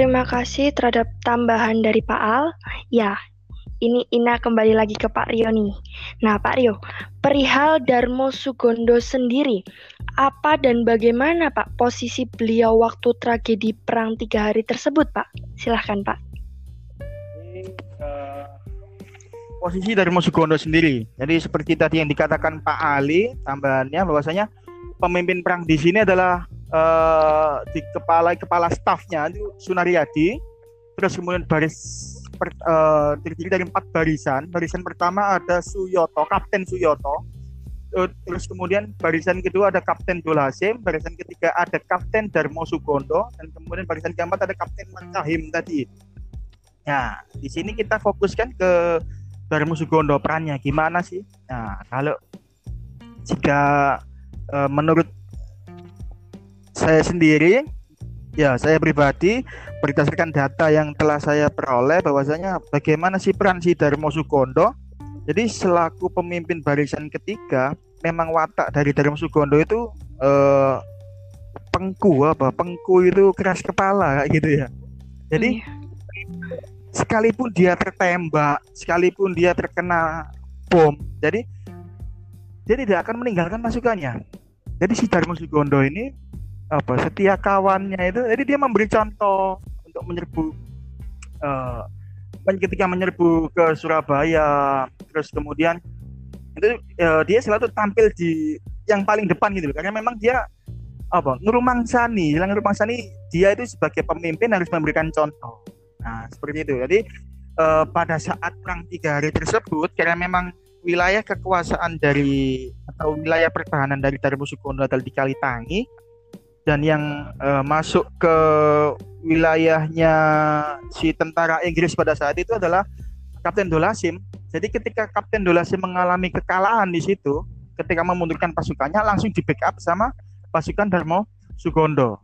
terima kasih terhadap tambahan dari Pak Al. Ya, ini Ina kembali lagi ke Pak Rio nih. Nah, Pak Rio, perihal Darmo Sugondo sendiri, apa dan bagaimana Pak posisi beliau waktu tragedi perang tiga hari tersebut, Pak? Silahkan, Pak. Uh, posisi Darmo Sugondo sendiri. Jadi seperti tadi yang dikatakan Pak Ali, tambahannya bahwasanya pemimpin perang di sini adalah uh, di kepala kepala stafnya itu Sunariadi, terus kemudian baris per, uh, terdiri dari empat barisan. Barisan pertama ada Suyoto, Kapten Suyoto. Uh, terus kemudian barisan kedua ada Kapten Dolasim, barisan ketiga ada Kapten Darmo Sugondo, dan kemudian barisan keempat ada Kapten Makahim tadi. Nah, di sini kita fokuskan ke Darmo Sugondo perannya gimana sih? Nah, kalau jika uh, menurut saya sendiri, ya saya pribadi berdasarkan data yang telah saya peroleh bahwasanya bagaimana sih peran si Darmo Sugondo. Jadi selaku pemimpin barisan ketiga memang watak dari Darmo Sugondo itu eh, pengku apa pengku itu keras kepala gitu ya. Jadi hmm. sekalipun dia tertembak sekalipun dia terkena bom jadi dia tidak akan meninggalkan masukannya jadi si Darmo Sugondo ini apa setia kawannya itu. Jadi dia memberi contoh untuk menyerbu uh, ketika menyerbu ke Surabaya terus kemudian itu uh, dia selalu tampil di yang paling depan gitu karena memang dia apa Nurumangsani Hilang Nurumangsani dia itu sebagai pemimpin harus memberikan contoh. Nah seperti itu. Jadi uh, pada saat perang tiga hari tersebut karena memang wilayah kekuasaan dari atau wilayah pertahanan dari Darmo Sukondo adalah di Kalitangi dan yang uh, masuk ke wilayahnya si tentara Inggris pada saat itu adalah Kapten Dolasim. Jadi ketika Kapten Dolasim mengalami kekalahan di situ, ketika memundurkan pasukannya langsung di backup sama pasukan Darmo Sugondo.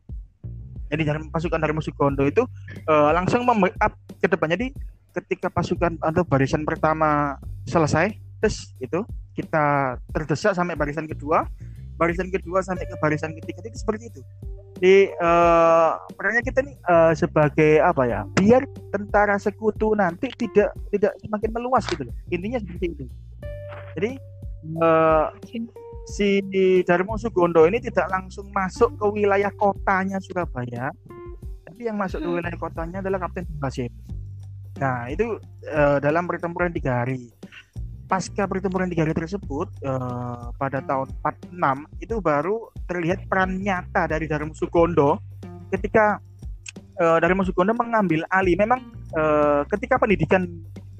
Jadi pasukan Darmo Sugondo itu uh, langsung membackup ke depan. Jadi ketika pasukan atau barisan pertama selesai, terus itu kita terdesak sampai barisan kedua, barisan kedua sampai ke barisan ketiga itu seperti itu. Di uh, perannya kita nih uh, sebagai apa ya biar tentara sekutu nanti tidak tidak semakin meluas gitu loh. Intinya seperti itu. Jadi uh, si Darmo Sugondo ini tidak langsung masuk ke wilayah kotanya Surabaya. Tapi yang masuk ke wilayah kotanya adalah Kapten Basim nah itu uh, dalam pertempuran tiga hari pasca pertempuran tiga hari tersebut uh, pada tahun 46 itu baru terlihat peran nyata dari Darmo Sugondo ketika uh, Darmo Sugondo mengambil alih. Memang uh, ketika pendidikan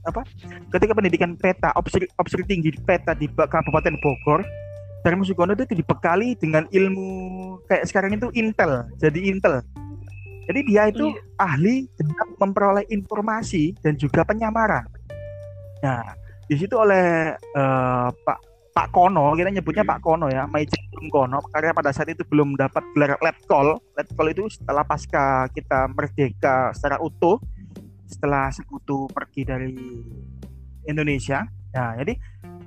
apa ketika pendidikan peta opsi, opsi tinggi peta di Kabupaten Bogor Darmo Sugondo itu dibekali dengan ilmu kayak sekarang itu intel jadi intel. Jadi dia itu iya. ahli dalam memperoleh informasi dan juga penyamaran. Nah di situ oleh uh, Pak Pak Kono kita nyebutnya Pak Kono ya Maijen Kono karena pada saat itu belum dapat gelar letkol letkol itu setelah pasca kita merdeka secara utuh setelah sekutu pergi dari Indonesia. Nah jadi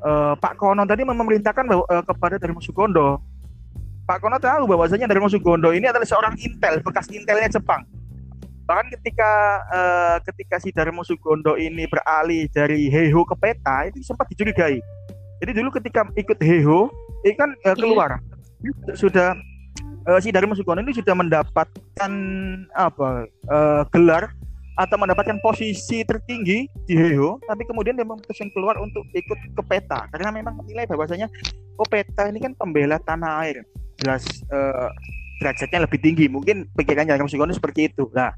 uh, Pak Kono tadi memerintahkan bahwa, uh, kepada Darmo Sugondo. Pak Kono tahu bahwasanya Darmo Sugondo ini adalah seorang intel bekas intelnya Jepang bahkan ketika uh, ketika si Darmo Sugondo ini beralih dari Heho ke peta itu sempat dicurigai. Jadi dulu ketika ikut Heho ini kan uh, keluar. Yeah. sudah uh, si Darmo Sugondo ini sudah mendapatkan apa uh, gelar atau mendapatkan posisi tertinggi di Heho tapi kemudian dia memutuskan keluar untuk ikut ke peta. Karena memang menilai bahwasanya oh peta ini kan pembela tanah air. Jelas uh, derajatnya lebih tinggi. Mungkin pikirannya Darmo Sugondo seperti itu. Nah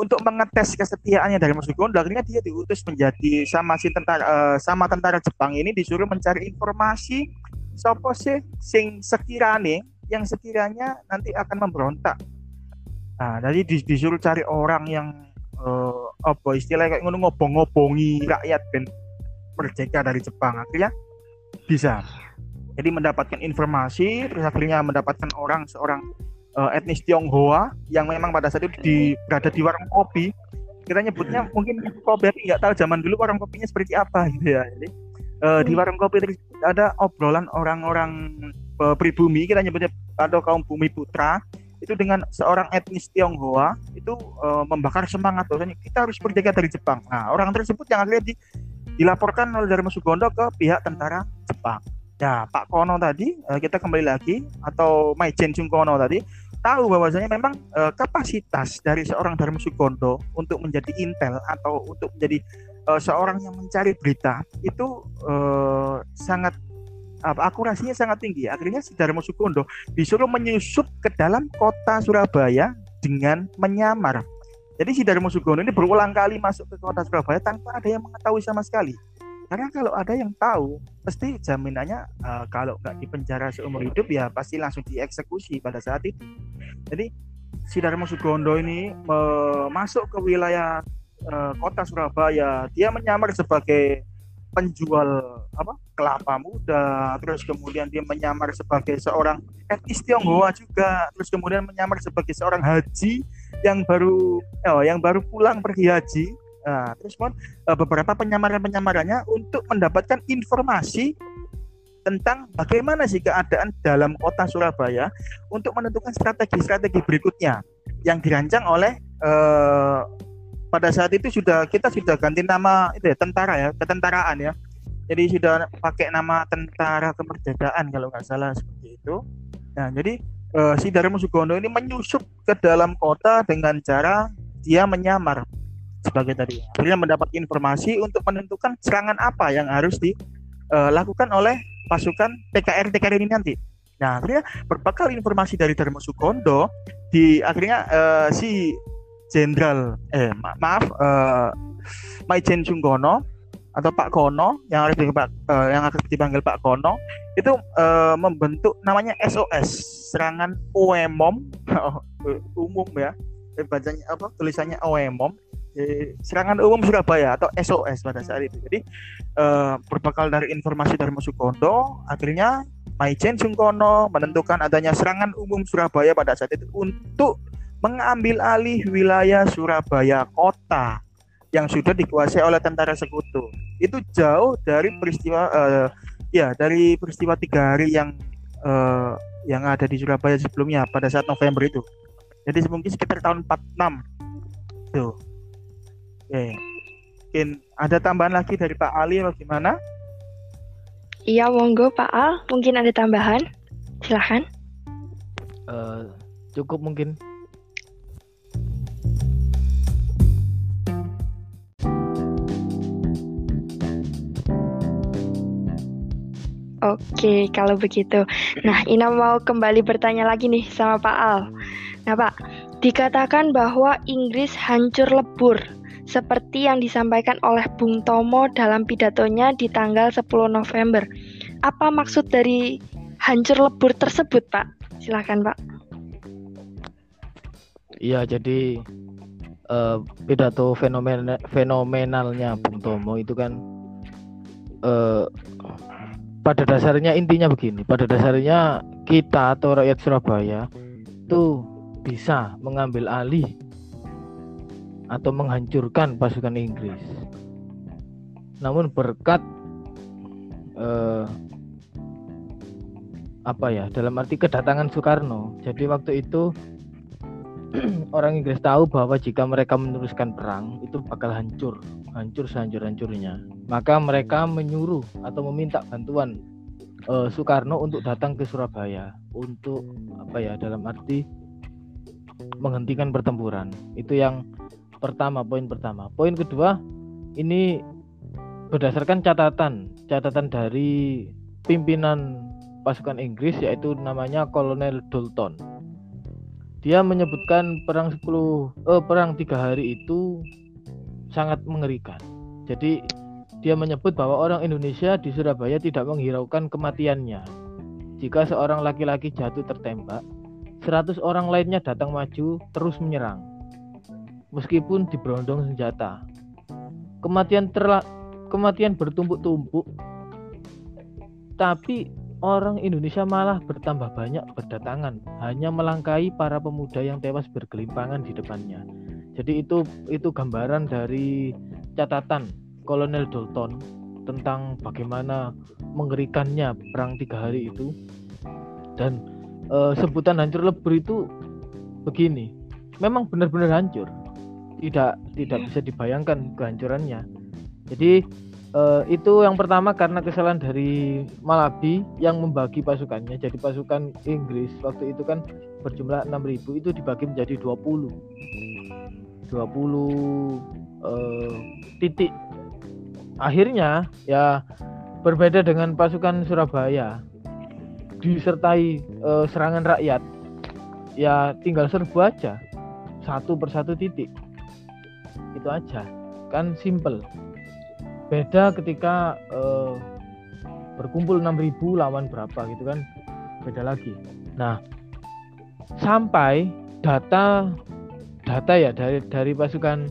untuk mengetes kesetiaannya dari Mas Gondo akhirnya dia diutus menjadi sama si tentara uh, sama tentara Jepang ini disuruh mencari informasi sopo sih sing sekiranya yang sekiranya nanti akan memberontak. Nah, jadi disuruh cari orang yang uh, apa istilahnya kayak ngono ngobong-ngobongi rakyat dan merdeka dari Jepang akhirnya bisa. Jadi mendapatkan informasi terus akhirnya mendapatkan orang seorang uh, etnis Tionghoa yang memang pada saat itu di, berada di warung kopi kita nyebutnya hmm. mungkin kopi tapi nggak tahu zaman dulu warung kopinya seperti apa gitu ya jadi uh, di hmm. warung kopi ada obrolan orang-orang uh, pribumi kita nyebutnya atau kaum bumi putra itu dengan seorang etnis Tionghoa itu uh, membakar semangat bahwasanya kita harus berjaga dari Jepang. Nah, orang tersebut yang akhirnya di, dilaporkan oleh Dharma Sugondo ke pihak tentara Jepang. Ya, Pak Kono tadi uh, kita kembali lagi atau Maijen Kono tadi tahu bahwasanya memang uh, kapasitas dari seorang Dharma Sugondo untuk menjadi intel atau untuk menjadi uh, seorang yang mencari berita itu sangat apa akurasinya sangat tinggi. Akhirnya si Darmo Sukondo disuruh menyusup ke dalam kota Surabaya dengan menyamar. Jadi si Darmo Sukondo ini berulang kali masuk ke kota Surabaya tanpa ada yang mengetahui sama sekali. Karena kalau ada yang tahu, pasti jaminannya uh, kalau nggak dipenjara seumur hidup ya pasti langsung dieksekusi pada saat itu. Jadi si Darmo Sugondo ini uh, masuk ke wilayah uh, kota Surabaya, dia menyamar sebagai penjual apa kelapa muda. Terus kemudian dia menyamar sebagai seorang etnis Tionghoa juga. Terus kemudian menyamar sebagai seorang haji yang baru oh, yang baru pulang pergi haji nah, terus mohon eh, beberapa penyamaran-penyamarannya untuk mendapatkan informasi tentang bagaimana sih keadaan dalam kota Surabaya untuk menentukan strategi-strategi berikutnya yang dirancang oleh uh, pada saat itu sudah kita sudah ganti nama itu ya tentara ya ketentaraan ya. Jadi sudah pakai nama tentara kemerdekaan kalau nggak salah seperti itu. Nah jadi uh, si Darmo Sugondo ini menyusup ke dalam kota dengan cara dia menyamar sebagai tadi akhirnya mendapat informasi untuk menentukan serangan apa yang harus dilakukan eh, oleh pasukan TKR TKR ini nanti. Nah, akhirnya berbekal informasi dari Darmo Sugondo, di akhirnya uh, si Jenderal eh ma maaf uh, Maijen Sungkono atau Pak Kono yang harus dipanggil, uh, yang dipanggil Pak Kono itu uh, membentuk namanya SOS serangan OEMOM umum ya bacanya apa tulisannya OEMOM serangan umum Surabaya atau SOS pada saat itu jadi uh, berbekal dari informasi dari Musukondo akhirnya Maijen Sungkono menentukan adanya serangan umum Surabaya pada saat itu untuk mengambil alih wilayah Surabaya kota yang sudah dikuasai oleh tentara sekutu. Itu jauh dari peristiwa uh, ya dari peristiwa tiga hari yang uh, yang ada di Surabaya sebelumnya pada saat November itu. Jadi mungkin sekitar tahun 46. Tuh. Oke. Mungkin ada tambahan lagi dari Pak Ali atau gimana? Iya, monggo Pak Al, mungkin ada tambahan. Silahkan. Uh, cukup mungkin Oke, kalau begitu. Nah, Ina mau kembali bertanya lagi nih sama Pak Al. Nah, Pak, dikatakan bahwa Inggris hancur lebur seperti yang disampaikan oleh Bung Tomo dalam pidatonya di tanggal 10 November. Apa maksud dari hancur lebur tersebut, Pak? Silakan, Pak. Iya, jadi uh, pidato fenomenal fenomenalnya Bung Tomo itu kan uh, pada dasarnya intinya begini pada dasarnya kita atau rakyat Surabaya itu bisa mengambil alih atau menghancurkan pasukan Inggris namun berkat eh, apa ya dalam arti kedatangan Soekarno jadi waktu itu orang Inggris tahu bahwa jika mereka meneruskan perang itu bakal hancur hancur sehancur-hancurnya. Maka mereka menyuruh atau meminta bantuan uh, Soekarno untuk datang ke Surabaya untuk apa ya dalam arti menghentikan pertempuran. Itu yang pertama, poin pertama. Poin kedua, ini berdasarkan catatan, catatan dari pimpinan pasukan Inggris yaitu namanya Kolonel Dalton. Dia menyebutkan perang 10 eh, perang tiga hari itu sangat mengerikan. Jadi dia menyebut bahwa orang Indonesia di Surabaya tidak menghiraukan kematiannya. Jika seorang laki-laki jatuh tertembak, 100 orang lainnya datang maju terus menyerang. Meskipun diberondong senjata. Kematian terla kematian bertumpuk-tumpuk. Tapi orang Indonesia malah bertambah banyak berdatangan, hanya melangkai para pemuda yang tewas bergelimpangan di depannya. Jadi itu itu gambaran dari catatan Kolonel Dalton tentang bagaimana mengerikannya perang tiga hari itu dan e, sebutan hancur lebur itu begini, memang benar-benar hancur. Tidak tidak bisa dibayangkan kehancurannya. Jadi uh, itu yang pertama karena kesalahan dari Malabi yang membagi pasukannya. Jadi pasukan Inggris waktu itu kan berjumlah 6000 itu dibagi menjadi 20. 20 uh, titik. Akhirnya ya berbeda dengan pasukan Surabaya disertai uh, serangan rakyat ya tinggal serbu aja satu persatu titik itu aja. Kan simple. Beda ketika uh, berkumpul 6000 lawan berapa gitu kan. Beda lagi. Nah sampai data data ya dari dari pasukan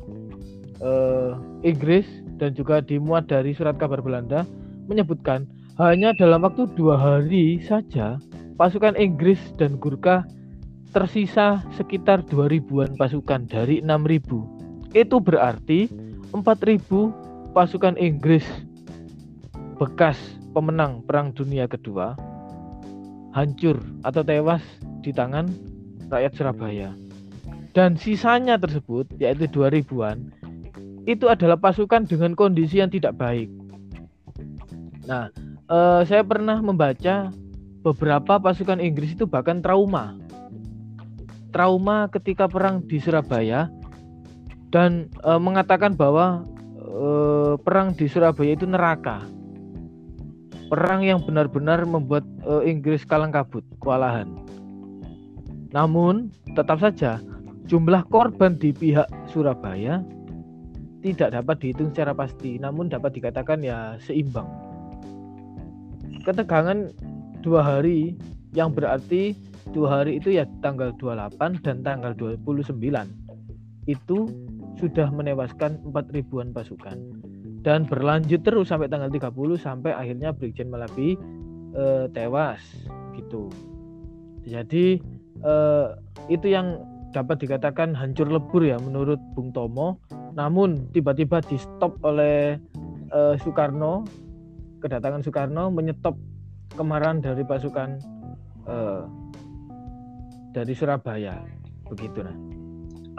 uh, Inggris dan juga dimuat dari surat kabar Belanda menyebutkan hanya dalam waktu dua hari saja pasukan Inggris dan Gurkha tersisa sekitar 2000-an pasukan dari 6000 itu berarti 4000 pasukan Inggris bekas pemenang Perang Dunia Kedua hancur atau tewas di tangan rakyat Surabaya. Dan sisanya tersebut yaitu 2000-an itu adalah pasukan dengan kondisi yang tidak baik. Nah, eh, saya pernah membaca beberapa pasukan Inggris itu bahkan trauma. Trauma ketika perang di Surabaya dan eh, mengatakan bahwa eh, perang di Surabaya itu neraka. Perang yang benar-benar membuat eh, Inggris kalang kabut, kewalahan. Namun, tetap saja jumlah korban di pihak Surabaya tidak dapat dihitung secara pasti, namun dapat dikatakan ya seimbang. Ketegangan dua hari yang berarti dua hari itu ya tanggal 28 dan tanggal 29 itu sudah menewaskan 4 ribuan pasukan dan berlanjut terus sampai tanggal 30 sampai akhirnya Brigjen Malabi e, tewas gitu. Jadi e, itu yang dapat dikatakan hancur lebur ya menurut Bung Tomo. Namun tiba-tiba di stop oleh e, Soekarno, kedatangan Soekarno menyetop kemarahan dari pasukan e, dari Surabaya begitu nah.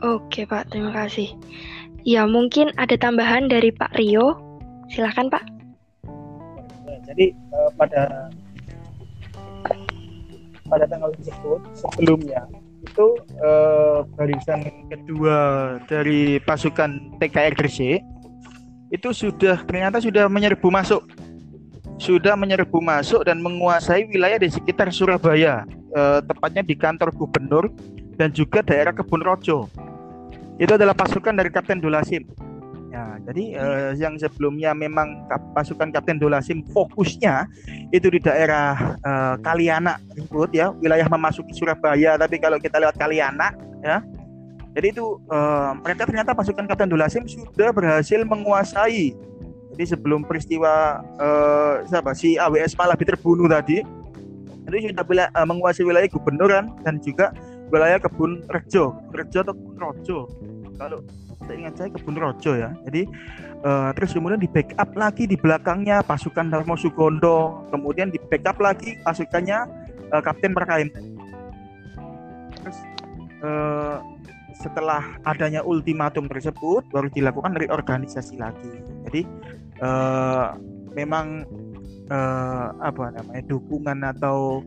Oke Pak, terima kasih. Ya mungkin ada tambahan dari Pak Rio. Silahkan Pak. Jadi uh, pada pada tanggal tersebut sebelumnya itu uh, barisan kedua dari pasukan TKR Gresik itu sudah ternyata sudah menyerbu masuk sudah menyerbu masuk dan menguasai wilayah di sekitar Surabaya uh, tepatnya di kantor gubernur dan juga daerah Kebun Rojo itu adalah pasukan dari Kapten Dolasim. Ya, jadi eh, yang sebelumnya memang pasukan Kapten Dolasim fokusnya itu di daerah eh, Kaliana, ribut ya, wilayah memasuki Surabaya. Tapi kalau kita lewat Kaliana, ya, jadi itu eh, mereka ternyata pasukan Kapten Dolasim sudah berhasil menguasai. Jadi sebelum peristiwa eh, siapa si AWS malah terbunuh tadi, itu sudah bila, eh, menguasai wilayah gubernuran dan juga wilayah kebun rejo, rejo atau rojo kalau saya ingat saya kebun rojo ya. Jadi uh, terus kemudian di backup lagi di belakangnya pasukan Darmo Sugondo. Kemudian di backup lagi pasukannya uh, Kapten Perkaim terus uh, setelah adanya ultimatum tersebut baru dilakukan dari organisasi lagi. Jadi uh, memang uh, apa namanya dukungan atau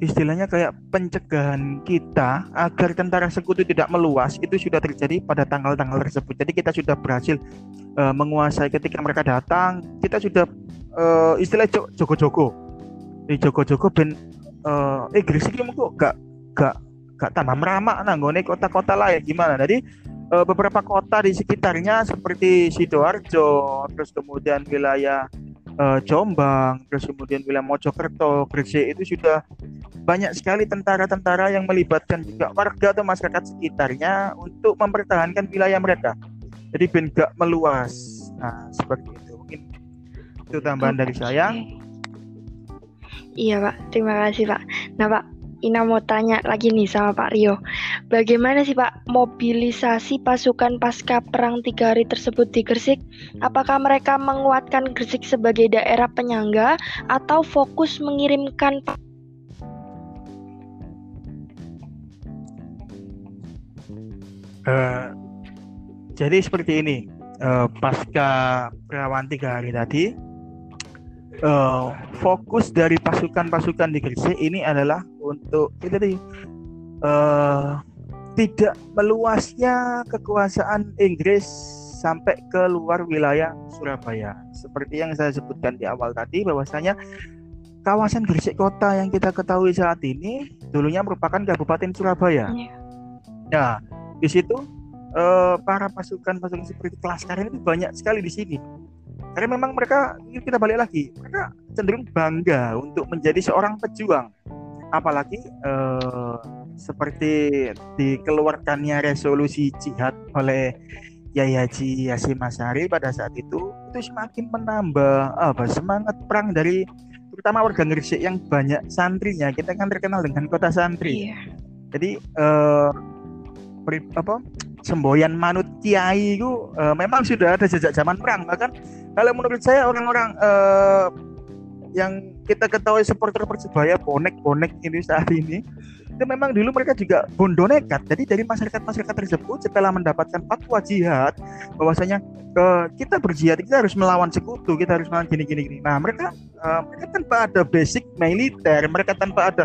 istilahnya kayak pencegahan kita agar tentara sekutu tidak meluas itu sudah terjadi pada tanggal-tanggal tersebut. Jadi kita sudah berhasil uh, menguasai ketika mereka datang, kita sudah uh, istilah joko-joko. Di joko-joko ben uh, eh Gresik ini kok gak gak gak tambah meramak nanggone kota-kota lain gimana. Jadi uh, beberapa kota di sekitarnya seperti Sidoarjo, terus kemudian wilayah uh, Jombang, terus kemudian wilayah Mojokerto, Gresik itu sudah banyak sekali tentara-tentara yang melibatkan juga warga atau masyarakat sekitarnya untuk mempertahankan wilayah mereka. Jadi ben gak meluas. Nah, seperti itu. Mungkin itu tambahan okay. dari saya. Iya, Pak. Terima kasih, Pak. Nah, Pak, Ina mau tanya lagi nih sama Pak Rio. Bagaimana sih Pak mobilisasi pasukan pasca perang tiga hari tersebut di Gresik? Apakah mereka menguatkan Gresik sebagai daerah penyangga atau fokus mengirimkan Uh, jadi seperti ini, uh, pasca perawan tiga hari tadi, uh, fokus dari pasukan-pasukan di Gresik ini adalah untuk itu tadi uh, tidak meluasnya kekuasaan Inggris sampai ke luar wilayah Surabaya. Seperti yang saya sebutkan di awal tadi bahwasanya kawasan Gresik kota yang kita ketahui saat ini dulunya merupakan Kabupaten Surabaya. Yeah. Nah, di situ uh, para pasukan-pasukan seperti kelas karen itu banyak sekali di sini. Karena memang mereka kita balik lagi, mereka cenderung bangga untuk menjadi seorang pejuang. Apalagi uh, seperti dikeluarkannya resolusi jihad oleh Yai Haji Yasin Masari pada saat itu itu semakin menambah apa semangat perang dari terutama warga Gresik yang banyak santrinya kita kan terkenal dengan kota santri. Iya. Jadi uh, apa semboyan manut kiai itu uh, memang sudah ada sejak zaman perang bahkan kalau menurut saya orang-orang uh, yang kita ketahui supporter persebaya bonek-bonek ini saat ini itu memang dulu mereka juga bondo nekat. Jadi dari masyarakat-masyarakat tersebut setelah mendapatkan fatwa jihad bahwasanya uh, kita berjihad kita harus melawan sekutu kita harus melawan gini gini. Gini nah mereka uh, mereka tanpa ada basic militer mereka tanpa ada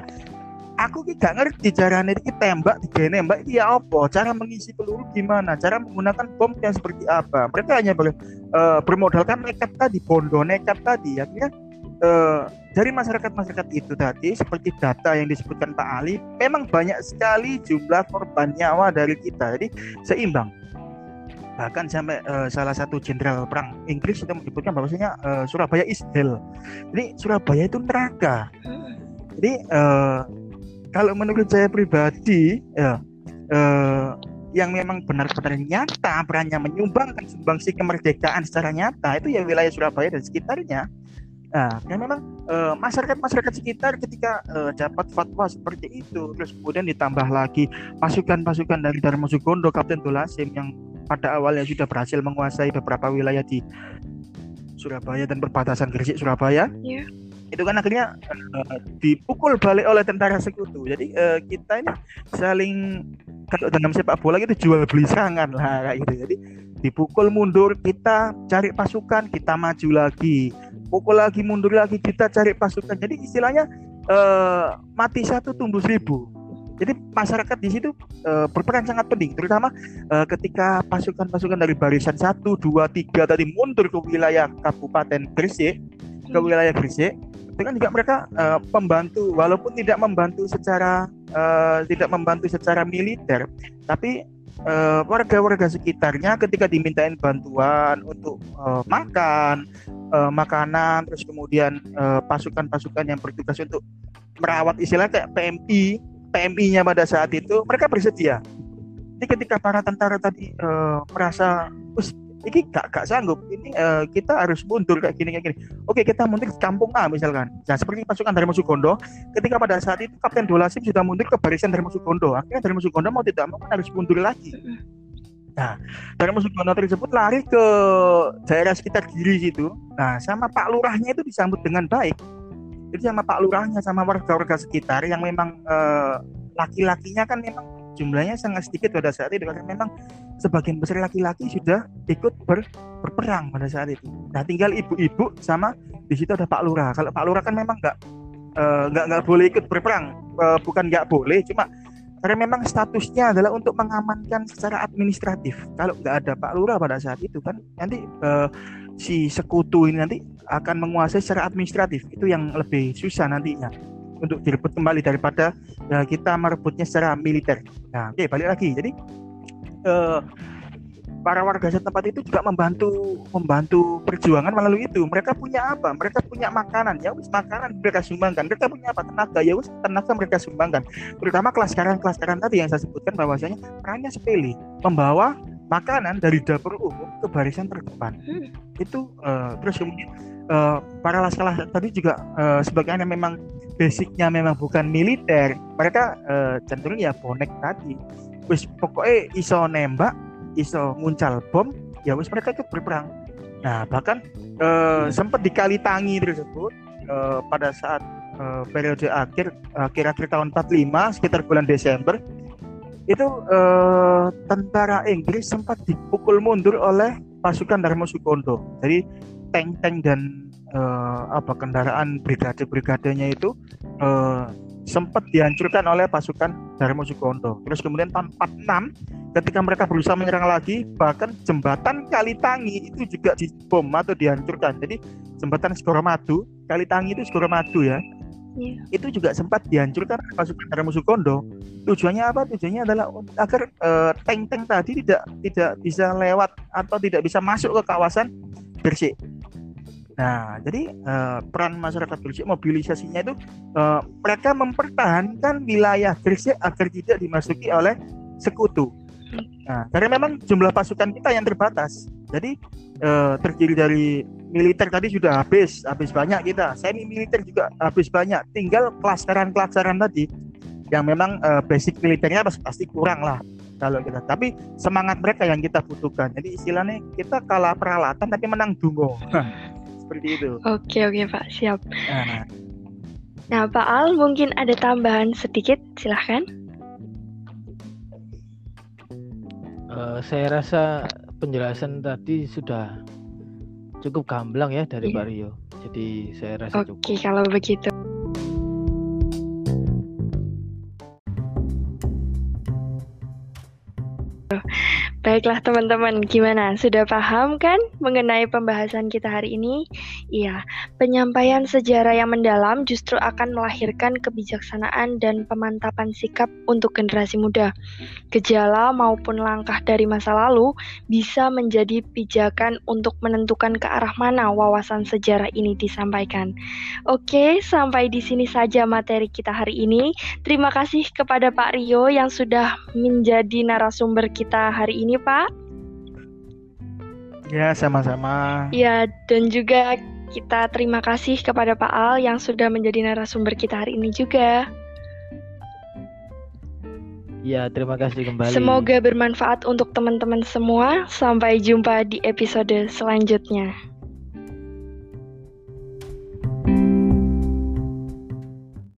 aku gak ngerti caranya iki tembak tiga nembak ya apa? Cara mengisi peluru gimana? Cara menggunakan bom yang seperti apa? Mereka hanya ber, uh, bermodalkan nekat tadi bondo nekat tadi. Akhirnya uh, dari masyarakat-masyarakat itu tadi seperti data yang disebutkan Pak Ali memang banyak sekali jumlah korban nyawa dari kita. Jadi seimbang. Bahkan sampai uh, salah satu jenderal perang Inggris itu menyebutkan bahwasanya uh, Surabaya is hell. Jadi Surabaya itu neraka. Jadi uh, kalau menurut saya pribadi ya eh, yang memang benar-benar nyata perannya menyumbangkan sumbangsi kemerdekaan secara nyata itu ya wilayah Surabaya dan sekitarnya. Nah, yang memang eh, masyarakat-masyarakat sekitar ketika eh, dapat fatwa seperti itu, terus kemudian ditambah lagi pasukan-pasukan dari Dharma Sugondo, Kapten Tulasim yang pada awalnya sudah berhasil menguasai beberapa wilayah di Surabaya dan perbatasan Gresik Surabaya. Yeah itu kan akhirnya uh, dipukul balik oleh tentara sekutu. Jadi uh, kita ini saling kalau dalam sepak bola itu jual beli serangan lah kayak gitu. Jadi dipukul mundur kita cari pasukan kita maju lagi pukul lagi mundur lagi kita cari pasukan. Jadi istilahnya uh, mati satu tumbuh seribu. Jadi masyarakat di situ uh, berperan sangat penting. Terutama uh, ketika pasukan-pasukan dari barisan satu dua tiga tadi mundur ke wilayah Kabupaten Gresik ke wilayah Gresik dengan juga mereka uh, pembantu walaupun tidak membantu secara uh, tidak membantu secara militer tapi warga-warga sekitarnya ketika dimintain bantuan untuk uh, makan uh, makanan terus kemudian pasukan-pasukan yang bertugas untuk merawat istilah kayak PMI PMI-nya pada saat itu mereka bersedia. Jadi ketika para tentara tadi merasa ini gak, gak sanggup. Ini uh, kita harus mundur kayak gini kayak gini. Oke kita mundur ke kampung A misalkan. Nah seperti pasukan dari Sugondo ketika pada saat itu Kapten Dolasim sudah mundur ke barisan dari Sugondo akhirnya dari Sugondo mau tidak mau kan harus mundur lagi. Nah, dari Sugondo tersebut lari ke daerah sekitar diri situ. Nah, sama Pak Lurahnya itu disambut dengan baik. Jadi sama Pak Lurahnya, sama warga-warga sekitar yang memang uh, laki-lakinya kan memang jumlahnya sangat sedikit pada saat itu karena memang sebagian besar laki-laki sudah ikut ber, berperang pada saat itu. Nah tinggal ibu-ibu sama di situ ada Pak Lurah. Kalau Pak Lurah kan memang nggak uh, nggak nggak boleh ikut berperang, uh, bukan nggak boleh, cuma karena memang statusnya adalah untuk mengamankan secara administratif. Kalau nggak ada Pak Lurah pada saat itu kan nanti uh, si sekutu ini nanti akan menguasai secara administratif. Itu yang lebih susah nantinya untuk direbut kembali daripada ya, kita merebutnya secara militer. Nah, oke okay, balik lagi. Jadi uh, para warga setempat itu juga membantu membantu perjuangan melalui itu. Mereka punya apa? Mereka punya makanan. Ya wis makanan mereka sumbangkan. Mereka punya apa? Tenaga. Ya wis tenaga mereka sumbangkan. Terutama kelas kelas karan tadi yang saya sebutkan bahwasanya perannya sepele, membawa makanan dari dapur umum ke barisan terdepan. Hmm. Itu uh, terus kemudian uh, para laskar tadi juga uh, sebagainya memang basicnya memang bukan militer. Mereka uh, cenderung ya bonek tadi. Wis pokoknya iso nembak iso muncal bom ya wis mereka ikut berperang. Nah bahkan uh, sempat dikali tangi tersebut uh, pada saat uh, periode akhir akhir akhir tahun 45 sekitar bulan Desember itu uh, tentara Inggris sempat dipukul mundur oleh pasukan Darmo Sukondo. Jadi tank-tank dan uh, apa kendaraan brigade-brigadenya itu uh, sempat dihancurkan oleh pasukan Darmo Sukondo. Terus kemudian tahun 46 ketika mereka berusaha menyerang lagi bahkan jembatan Kalitangi itu juga dibom atau dihancurkan. Jadi jembatan Segoromadu, Kalitangi itu Segoromadu ya yeah. itu juga sempat dihancurkan pasukan Darmo Sukondo. Tujuannya apa? Tujuannya adalah agar uh, tank-tank tadi tidak tidak bisa lewat atau tidak bisa masuk ke kawasan Gresik. Nah, jadi uh, peran masyarakat Gresik mobilisasinya itu uh, mereka mempertahankan wilayah Gresik agar tidak dimasuki oleh sekutu. Nah, karena memang jumlah pasukan kita yang terbatas. Jadi uh, terdiri dari militer tadi sudah habis, habis banyak kita. Semi militer juga habis banyak. Tinggal kelasaran-kelasaran tadi yang memang uh, basic militernya pasti kurang lah kalau kita. Tapi semangat mereka yang kita butuhkan. Jadi istilahnya kita kalah peralatan tapi menang dungo. Seperti itu. Oke oke Pak, siap. Nah. nah Pak Al mungkin ada tambahan sedikit, silahkan. Uh, saya rasa penjelasan tadi sudah cukup gamblang ya dari yeah. Pak Rio. Jadi saya rasa Oke, okay, kalau begitu. Baiklah teman-teman, gimana? Sudah paham kan mengenai pembahasan kita hari ini? Iya, penyampaian sejarah yang mendalam justru akan melahirkan kebijaksanaan dan pemantapan sikap untuk generasi muda. Gejala maupun langkah dari masa lalu bisa menjadi pijakan untuk menentukan ke arah mana wawasan sejarah ini disampaikan. Oke, sampai di sini saja materi kita hari ini. Terima kasih kepada Pak Rio yang sudah menjadi narasumber kita hari ini Pak. Ya, sama-sama. Ya, dan juga kita terima kasih kepada Pak Al yang sudah menjadi narasumber kita hari ini juga. Ya, terima kasih kembali. Semoga bermanfaat untuk teman-teman semua. Sampai jumpa di episode selanjutnya.